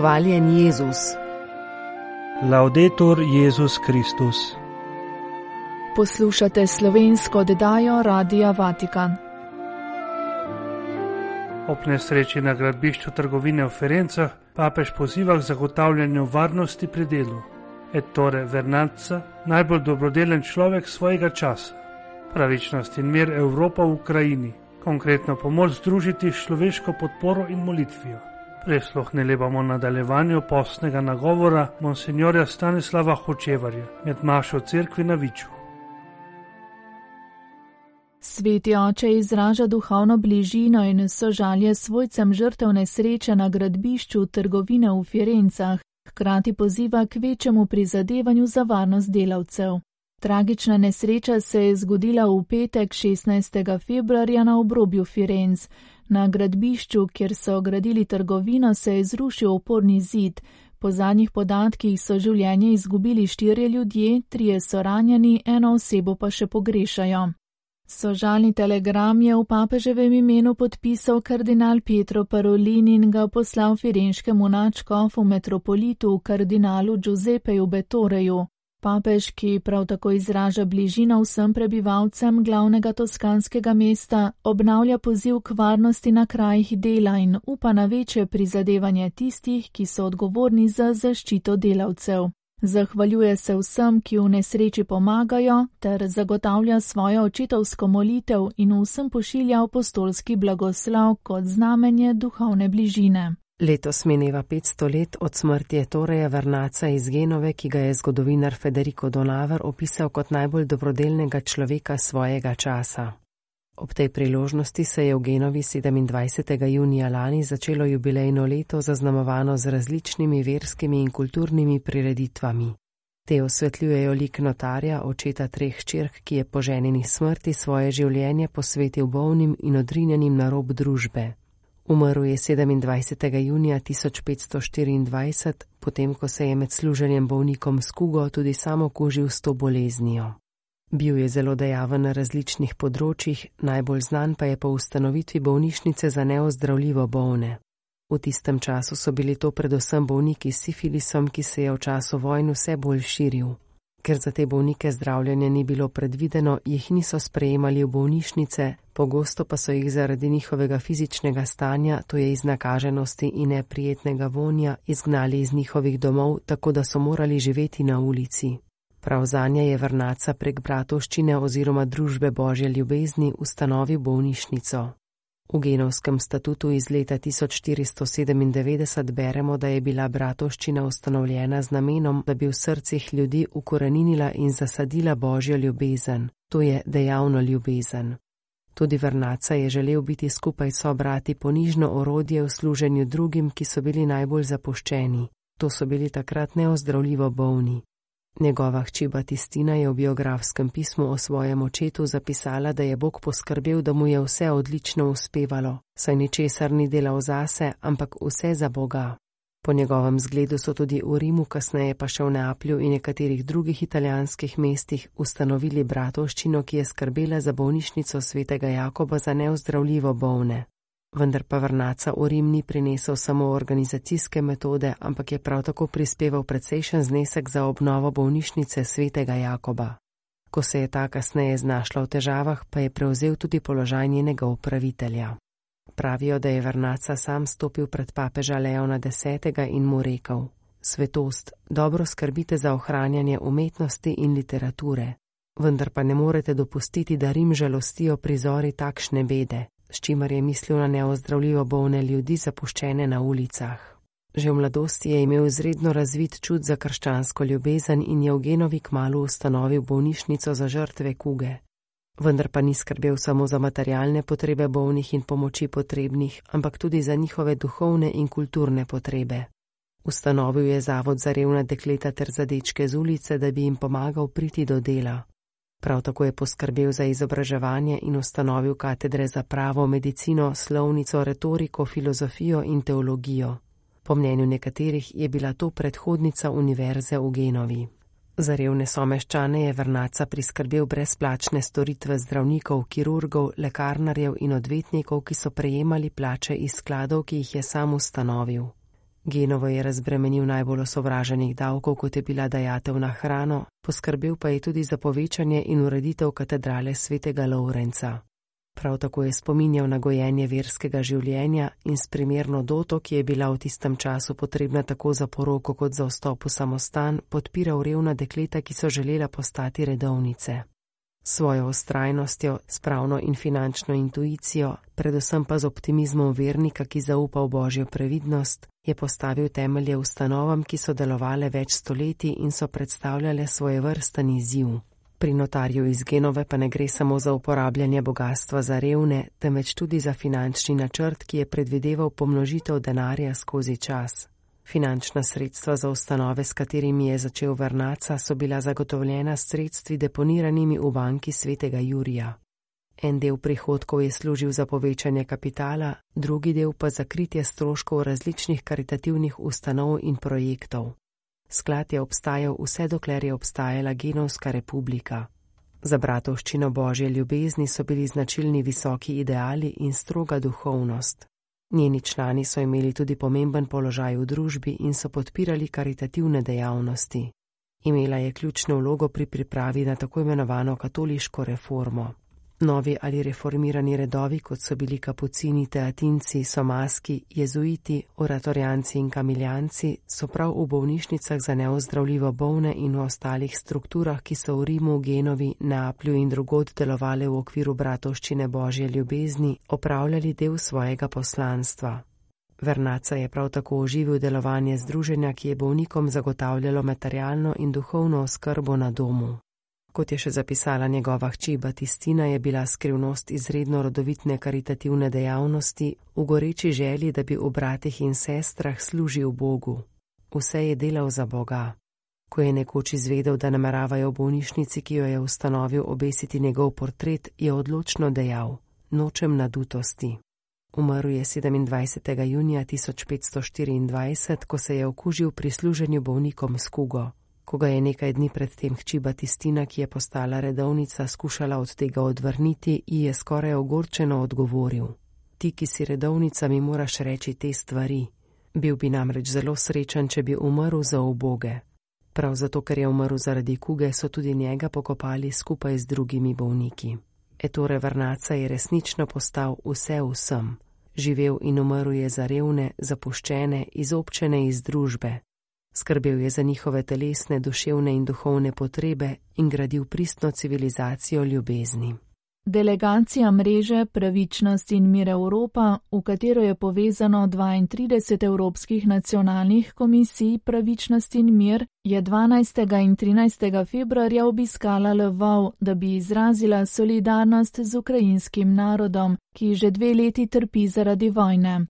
Hvaljen Jezus. Laudetur Jezus Kristus. Poslušate slovensko oddajo Radia Vatikan. Ob nesreči na gradbišču trgovine v Ferencah papež poziva k zagotavljanju varnosti pri delu. Ettore Vernanca, najbolj dobrodelen človek svojega časa. Pravičnost in mir Evropa v Ukrajini, konkretno pomoč združiti s človeško podporo in molitvijo. Presluhnili bomo nadaljevanju postnega nagovora monsignorja Stanislava Hočevarja med Mašo crkvi na Viču. Sveti oče izraža duhovno bližino in sožalje svojcem žrtev nesreče na gradbišču trgovine v Firencah, hkrati poziva k večjemu prizadevanju za varnost delavcev. Tragična nesreča se je zgodila v petek 16. februarja na obrobju Firenc. Na gradbišču, kjer so gradili trgovino, se je zrušil oporni zid. Po zadnjih podatkih so življenje izgubili štirje ljudje, trije so ranjeni, eno osebo pa še pogrešajo. Sožalni telegram je v papeževem imenu podpisal kardinal Pietro Parolin in ga poslal firenškemu načkofu metropolitu kardinalu Giuseppeju Betoreju. Papež, ki prav tako izraža bližino vsem prebivalcem glavnega toskanskega mesta, obnavlja poziv k varnosti na krajih dela in upa na večje prizadevanje tistih, ki so odgovorni za zaščito delavcev. Zahvaljuje se vsem, ki v nesreči pomagajo, ter zagotavlja svojo očitovsko molitev in vsem pošilja apostolski blagoslov kot znamenje duhovne bližine. Letos mineva 500 let od smrti Toreja Vernaca iz Genove, ki ga je zgodovinar Federico Donaver opisal kot najbolj dobrodelnega človeka svojega časa. Ob tej priložnosti se je v Genovi 27. junija lani začelo jubilejno leto zaznamovano z različnimi verskimi in kulturnimi prireditvami. Te osvetljujejo lik notarja, očeta treh črk, ki je po ženini smrti svoje življenje posvetil bolnim in odrinjenim na rob družbe. Umrl je 27. junija 1524, potem ko se je med služenjem bolnikom s kugo tudi samo kužil s to boleznijo. Bil je zelo dejaven na različnih področjih, najbolj znan pa je po ustanovitvi bolnišnice za neozdravljivo bolne. V tistem času so bili to predvsem bolniki s sifilisom, ki se je v času vojn vse bolj širil. Ker za te bolnike zdravljenje ni bilo predvideno, jih niso sprejemali v bolnišnice, pogosto pa so jih zaradi njihovega fizičnega stanja, to je iznakaženosti in neprijetnega vonja, izgnali iz njihovih domov, tako da so morali živeti na ulici. Prav za nje je vrnaca prek bratovščine oziroma družbe Božje ljubezni ustanovil bolnišnico. V genovskem statutu iz leta 1497 beremo, da je bila bratovščina ustanovljena z namenom, da bi v srcih ljudi ukoreninila in zasadila božjo ljubezen, to je dejavno ljubezen. Tudi vrnaca je želel biti skupaj so brati ponižno orodje v služenju drugim, ki so bili najbolj zapuščeni, to so bili takrat neozdravljivo bolni. Njegova hči Batistina je v biografskem pismu o svojem očetu zapisala, da je Bog poskrbel, da mu je vse odlično uspevalo, saj ničesar ni delal zase, ampak vse za Boga. Po njegovem zgledu so tudi v Rimu, kasneje pa še v Neaplju in nekaterih drugih italijanskih mestih ustanovili bratovščino, ki je skrbela za bolnišnico svetega Jakoba za neozdravljivo bolne. Vendar pa vrnaca v Rim ni prinesel samo organizacijske metode, ampak je prav tako prispeval precejšen znesek za obnovo bolnišnice svetega Jakoba. Ko se je ta kasneje znašla v težavah, pa je prevzel tudi položaj njenega upravitelja. Pravijo, da je vrnaca sam stopil pred papeža Leona X in mu rekel: Svetost, dobro skrbite za ohranjanje umetnosti in literature, vendar pa ne morete dopustiti, da Rim žalostijo prizori takšne bede, s čimer je mislil na neozdravljivo bolne ljudi zapuščene na ulicah. Že v mladosti je imel izredno razvit čut za krščansko ljubezen in je v Genovi kmalu ustanovil bolnišnico za žrtve kuge. Vendar pa ni skrbel samo za materialne potrebe bolnih in pomoči potrebnih, ampak tudi za njihove duhovne in kulturne potrebe. Ustanovil je zavod za revna dekleta ter za dečke z ulice, da bi jim pomagal priti do dela. Prav tako je poskrbel za izobraževanje in ustanovil katedre za pravo, medicino, slovnico, retoriko, filozofijo in teologijo. Po mnenju nekaterih je bila to predhodnica univerze v Genovi. Za revne someščane je vrnaca priskrbel brezplačne storitve zdravnikov, kirurgov, lekarnarjev in odvetnikov, ki so prejemali plače iz skladov, ki jih je sam ustanovil. Genovo je razbremenil najbolj osovraženih davkov, kot je bila dajatev na hrano, poskrbel pa je tudi za povečanje in ureditev katedrale svetega Laurenca. Prav tako je spominjal na gojenje verskega življenja in s primerno doto, ki je bila v tistem času potrebna tako za poroko kot za vstop v samostan, podpiral revna dekleta, ki so želela postati redovnice. Svojo ustrajnostjo, spravno in finančno intuicijo, predvsem pa z optimizmom vernika, ki zaupa v božjo previdnost, je postavil temelje ustanovam, ki so delovale več stoletij in so predstavljale svoje vrsten izziv. Pri notarju iz Genove pa ne gre samo za uporabljanje bogatstva za revne, temveč tudi za finančni načrt, ki je predvideval pomnožitev denarja skozi čas. Finančna sredstva za ustanove, s katerimi je začel Vrnaca, so bila zagotovljena s sredstvi deponiranimi v banki svetega Jurija. En del prihodkov je služil za povečanje kapitala, drugi del pa za kritje stroškov različnih karitativnih ustanov in projektov. Sklad je obstajal vse dokler je obstajala Genovska republika. Za bratovščino božje ljubezni so bili značilni visoki ideali in stroga duhovnost. Njeni člani so imeli tudi pomemben položaj v družbi in so podpirali karitativne dejavnosti. Imela je ključno vlogo pri pripravi na tako imenovano katoliško reformo. Novi ali reformirani redovi, kot so bili kapucini, teatinci, somaski, jezuiti, oratorijanci in kamiljanci, so prav v bolnišnicah za neozdravljivo bolne in v ostalih strukturah, ki so v Rimu, Genovi, Neaplju in drugod delovali v okviru bratovščine Božje ljubezni, opravljali del svojega poslanstva. Vernaca je prav tako oživil delovanje združenja, ki je bolnikom zagotavljalo materialno in duhovno oskrbo na domu. Kot je še zapisala njegova hči Batistina, je bila skrivnost izredno rodovitne karitativne dejavnosti v goreči želji, da bi v bratih in sestrah služil Bogu. Vse je delal za Boga. Ko je nekoč izvedel, da nameravajo v bolnišnici, ki jo je ustanovil, obesiti njegov portret, je odločno dejal: Nočem nadutosti. Umrl je 27. junija 1524, ko se je okužil pri služenju bolnikom s kugo. Ko ga je nekaj dni predtem hči Batistina, ki je postala redovnica, skušala od tega odvrniti, ji je skoraj ogorčeno odgovoril: Ti, ki si redovnica, mi moraš reči te stvari. Bil bi namreč zelo srečen, če bi umrl za oboge. Prav zato, ker je umrl zaradi kuge, so tudi njega pokopali skupaj z drugimi bolniki. Etore Vrnaca je resnično postal vse vsem. Živel in umrl je za revne, zapuščene, izobčene iz družbe, Skrbel je za njihove telesne, duševne in duhovne potrebe in gradil pristno civilizacijo ljubezni. Delegacija mreže Pravičnost in mir Evropa, v katero je povezano 32 evropskih nacionalnih komisij Pravičnost in mir, je 12. in 13. februarja obiskala Lvov, da bi izrazila solidarnost z ukrajinskim narodom, ki že dve leti trpi zaradi vojne.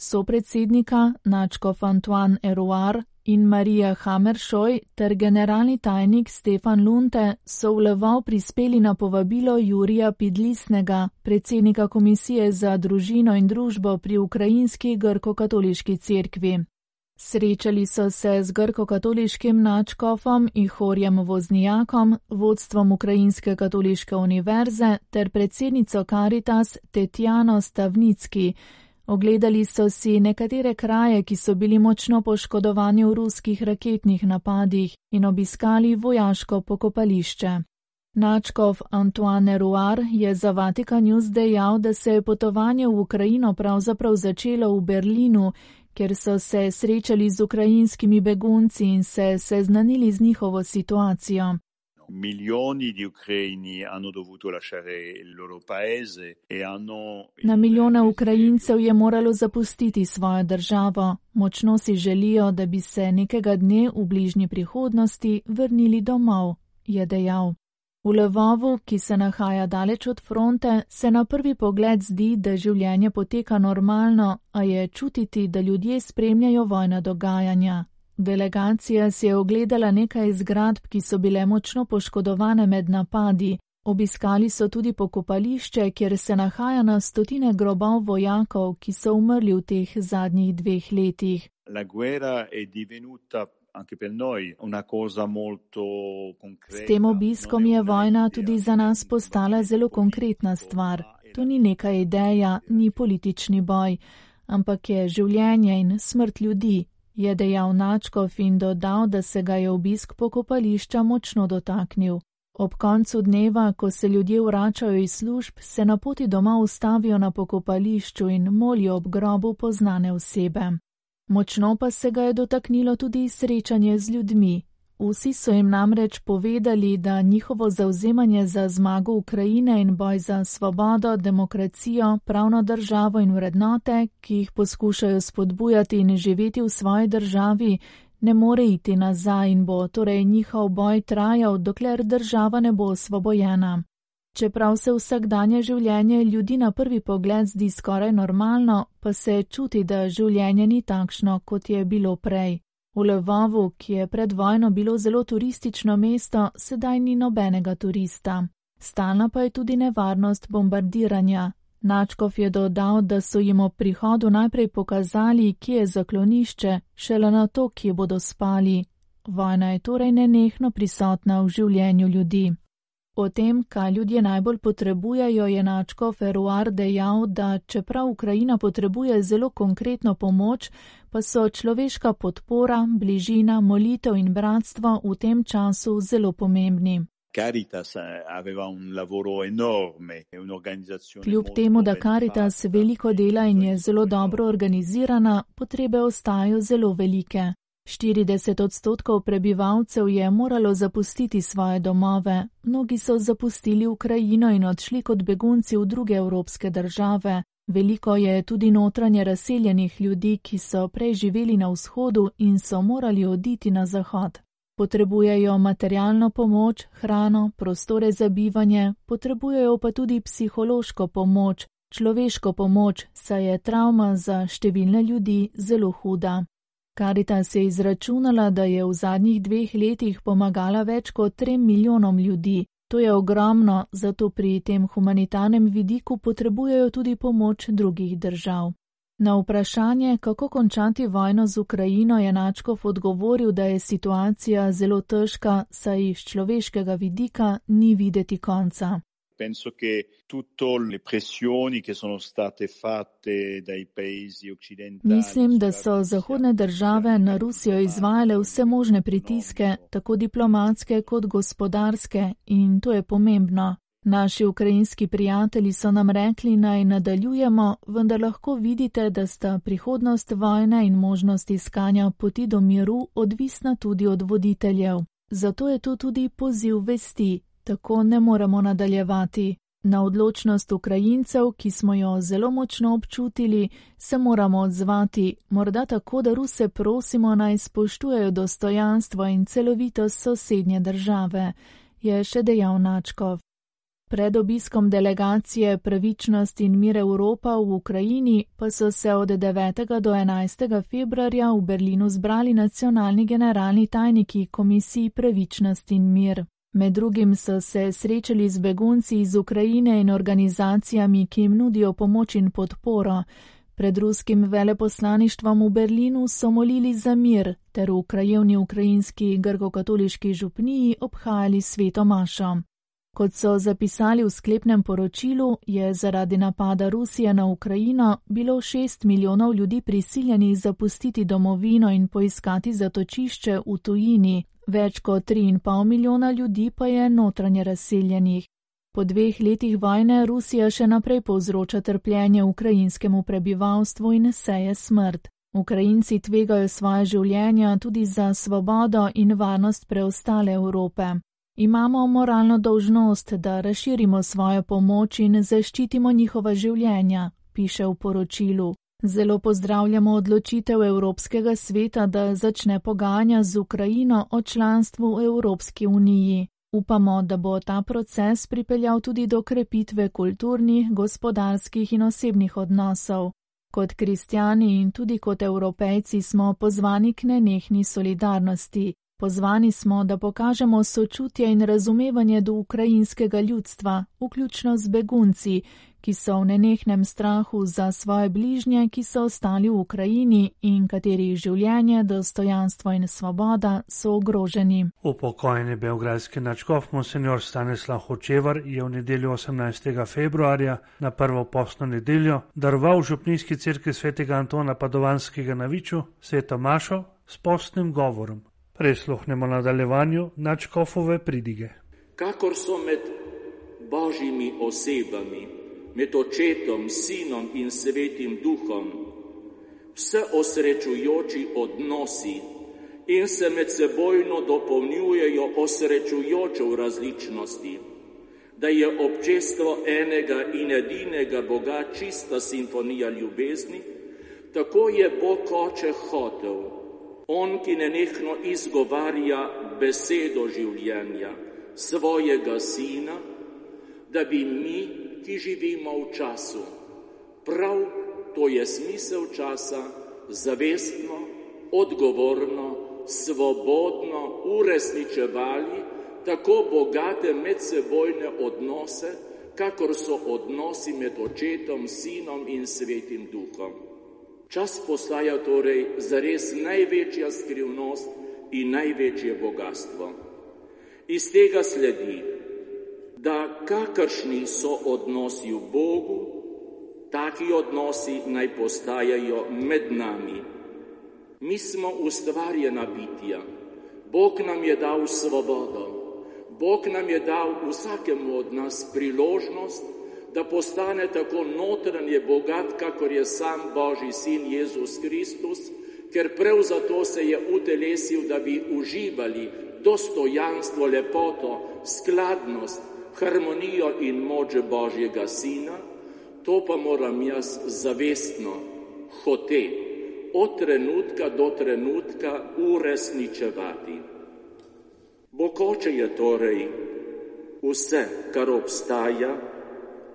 So predsednika Načkov Antoine Eroir in Marija Hammeršoj ter generalni tajnik Stefan Lunte so v Leval prispeli na povabilo Jurija Pidlisnega, predsednika Komisije za družino in družbo pri Ukrajinski grko-katoliški cerkvi. Srečali so se z grko-katoliškim načkofom Ihorjem Voznijakom, vodstvom Ukrajinske katoliške univerze ter predsednico Karitas Tetjano Stavnicki, Ogledali so si nekatere kraje, ki so bili močno poškodovani v ruskih raketnih napadih in obiskali vojaško pokopališče. Načkov Antoine Ruar je za Vatikan News dejal, da se je potovanje v Ukrajino pravzaprav začelo v Berlinu, kjer so se srečali z ukrajinskimi begunci in se seznanili z njihovo situacijo milioni di ucraini hanno dovuto lasciare il loro paese e hanno. Na milijone Ukrajincev je moralo zapustiti svojo državo. Močno si želijo, da bi se nekega dne v bližnji prihodnosti vrnili domov, je dejal. V Levovu, ki se nahaja daleč od fronte, se na prvi pogled zdi, da življenje poteka normalno, a je čutiti, da ljudje spremljajo vojna dogajanja. Delegacija si je ogledala nekaj zgradb, ki so bile močno poškodovane med napadi. Obiskali so tudi pokopališče, kjer se nahaja na stotine grobov vojakov, ki so umrli v teh zadnjih dveh letih. S tem obiskom je vojna tudi za nas postala zelo konkretna stvar. To ni neka ideja, ni politični boj, ampak je življenje in smrt ljudi, je dejal Načkov in dodal, da se ga je obisk pokopališča močno dotaknil. Ob koncu dneva, ko se ljudje vračajo iz služb, se na poti doma ustavijo na pokopališču in molijo ob grobu poznane osebe. Močno pa se ga je dotaknilo tudi srečanje z ljudmi. Vsi so jim namreč povedali, da njihovo zauzemanje za zmago Ukrajine in boj za svobodo, demokracijo, pravno državo in vrednote, ki jih poskušajo spodbujati in živeti v svoji državi, ne more iti nazaj in bo torej njihov boj trajal, dokler država ne bo osvobojena. Čeprav se vsakdanje življenje ljudi na prvi pogled zdi skoraj normalno, pa se čuti, da življenje ni takšno, kot je bilo prej. V Lvovu, ki je pred vojno bilo zelo turistično mesto, sedaj ni nobenega turista. Stalna pa je tudi nevarnost bombardiranja, Načkov je dodal, da so jim ob prihodu najprej pokazali, kje je zaklonišče, šele na to, kje bodo spali. Vojna je torej nenehno prisotna v življenju ljudi. O tem, kaj ljudje najbolj potrebujejo, je Načkov Feruar dejal, da čeprav Ukrajina potrebuje zelo konkretno pomoč, pa so človeška podpora, bližina, molitev in bratstvo v tem času zelo pomembni. Caritas eh, aveva un lavoro enorme, un'organizzazione. Kljub temu, da Caritas veliko dela in je zelo dobro organizirana, potrebe ostajajo zelo velike. 40 odstotkov prebivalcev je moralo zapustiti svoje domove, mnogi so zapustili Ukrajino in odšli kot begunci v druge evropske države. Veliko je tudi notranje razseljenih ljudi, ki so prej živeli na vzhodu in so morali oditi na zahod. Potrebujejo materialno pomoč, hrano, prostore za bivanje, potrebujejo pa tudi psihološko pomoč, človeško pomoč, saj je travma za številne ljudi zelo huda. Karitas je izračunala, da je v zadnjih dveh letih pomagala več kot trem milijonom ljudi. To je ogromno, zato pri tem humanitarnem vidiku potrebujejo tudi pomoč drugih držav. Na vprašanje, kako končati vojno z Ukrajino, je Načkov odgovoril, da je situacija zelo težka, saj iz človeškega vidika ni videti konca. Penso che tutte le pressioni che sono state fatte dai paesi occidentali. Mislim, da so zahodne države na Rusijo izvajale vse možne pritiske, tako diplomatske kot gospodarske, in to je pomembno. Naši ukrajinski prijatelji so nam rekli naj nadaljujemo, vendar lahko vidite, da sta prihodnost vojne in možnost iskanja poti do miru odvisna tudi od voditeljev. Zato je to tudi poziv vesti, tako ne moremo nadaljevati. Na odločnost Ukrajincev, ki smo jo zelo močno občutili, se moramo odzvati, morda tako, da Ruse prosimo naj spoštujejo dostojanstvo in celovitost sosednje države, je še dejal Načkov. Pred obiskom delegacije Pravičnost in mir Evropa v Ukrajini pa so se od 9. do 11. februarja v Berlinu zbrali nacionalni generalni tajniki Komisiji Pravičnost in mir. Med drugim so se srečali z begunci iz Ukrajine in organizacijami, ki jim nudijo pomoč in podporo. Pred ruskim veleposlaništvom v Berlinu so molili za mir ter v krajevni ukrajinski grko-katoliški župniji obhajali sveto mašo. Kot so zapisali v sklepnem poročilu, je zaradi napada Rusije na Ukrajino bilo šest milijonov ljudi prisiljenih zapustiti domovino in poiskati zatočišče v tujini, več kot tri in pol milijona ljudi pa je notranje razseljenih. Po dveh letih vojne Rusija še naprej povzroča trpljenje ukrajinskemu prebivalstvu in seje smrt. Ukrajinci tvegajo svoje življenja tudi za svobodo in varnost preostale Evrope. Imamo moralno dolžnost, da razširimo svojo pomoč in zaščitimo njihova življenja, piše v poročilu. Zelo pozdravljamo odločitev Evropskega sveta, da začne pogajanja z Ukrajino o članstvu v Evropski uniji. Upamo, da bo ta proces pripeljal tudi do krepitve kulturnih, gospodarskih in osebnih odnosov. Kot kristijani in tudi kot evropejci smo pozvani k nenehni solidarnosti. Pozvani smo, da pokažemo sočutje in razumevanje do ukrajinskega ljudstva, vključno z begunci, ki so v nenehnem strahu za svoje bližnje, ki so ostali v Ukrajini in katerih življenje, dostojanstvo in svoboda so ogroženi. Upokojeni belgradski načkov monsenjor Stanislav Hočevar je v nedeljo 18. februarja na prvo postno nedeljo daroval župnijski crkvi svetega Antona Padovanskega na Viču sveto Mašo s postnim govorom. Presluhnemo nadaljevanju načkofove pridige. Kakor so med božjimi osebami med očetom, sinom in svetim duhom, vse osrečujoči odnosi in se med sebojno dopolnjujejo osrečujočo v različnosti, da je občestvo enega in edinega Boga čista simfonija ljubezni, tako je Bog oče hotel, on, ki nenehno izgovarja besedo življenja svojega sina, da bi mi ki živimo v času. Prav to je smisel časa, zavestno, odgovorno, svobodno uresničevali tako bogate medsebojne odnose, kakor so odnosi med očetom, sinom in svetim duhom. Čas postaja torej zares največja skrivnost in največje bogatstvo. Iz tega sledi, da kakršni so odnosi v Bogu, taki odnosi naj postajajo med nami. Mi smo ustvarjena bitja, Bog nam je dal svobodo, Bog nam je dal vsakemu od nas priložnost, da postane tako notranje bogat, kakor je sam Božji sin Jezus Kristus, ker prav zato se je utelesil, da bi uživali dostojanstvo, lepoto, skladnost, harmonijo in moč Božjega Sina, to pa moram jaz zavestno, hote, od trenutka do trenutka uresničevati. Bokoče je torej vse, kar obstaja,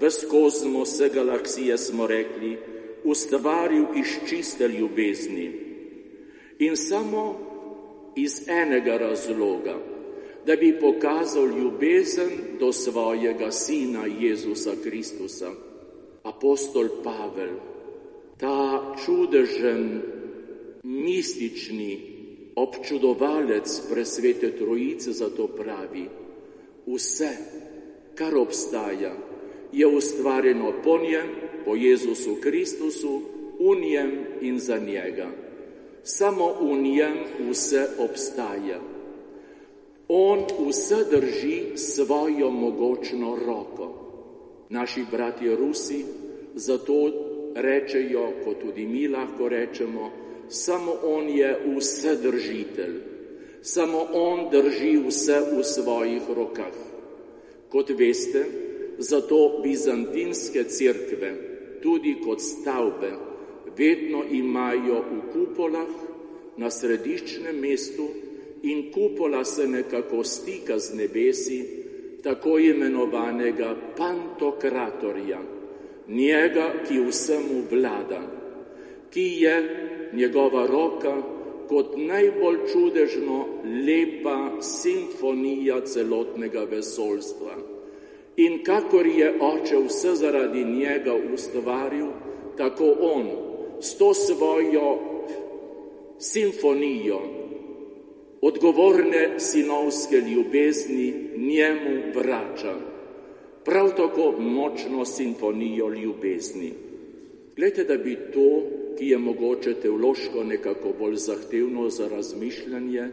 v kozmo vse galaksije smo rekli, ustvaril iz čiste ljubezni. In samo iz enega razloga, da bi pokazal ljubezen do svojega sina Jezusa Kristusa. Apostol Pavel, ta čudežen, mistični občudovalec presvete trojice zato pravi, vse, kar obstaja, je ustvarjeno po njem, po Jezusu Kristusu, v njem in za njega. Samo v njem vse obstaja. On vse drži svojo mogočno roko. Naši bratje Rusi zato rečejo, kot tudi mi lahko rečemo, samo on je vse držitelj, samo on drži vse v svojih rokah. Kot veste, zato bizantinske cerkve, tudi kot stavbe, vedno imajo v kupolah na središčnem mestu in kupola se nekako stika z nebesi, tako imenovanega pantokratorja, njega, ki vsemu vlada, ki je njegova roka kot najbolj čudežno lepa simfonija celotnega vesolstva. In kakor je oče vse zaradi njega ustvaril, tako on s to svojo simfonijo odgovorne sinovske ljubezni njemu vrača, prav tako močno simfonijo ljubezni. Glede, da bi to, ki je mogoče teološko nekako bolj zahtevno za razmišljanje,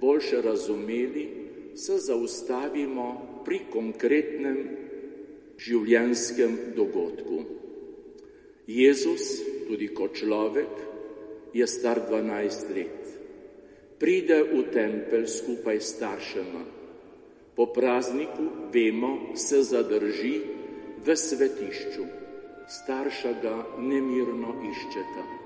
boljše razumeli, se zaustavimo pri konkretnem življenskem dogodku. Jezus, tudi kot človek, je star 12 let pride v tempelj skupaj s staršema. Po prazniku, vemo, se zadrži v svetišču. Starša ga nemirno iščeta.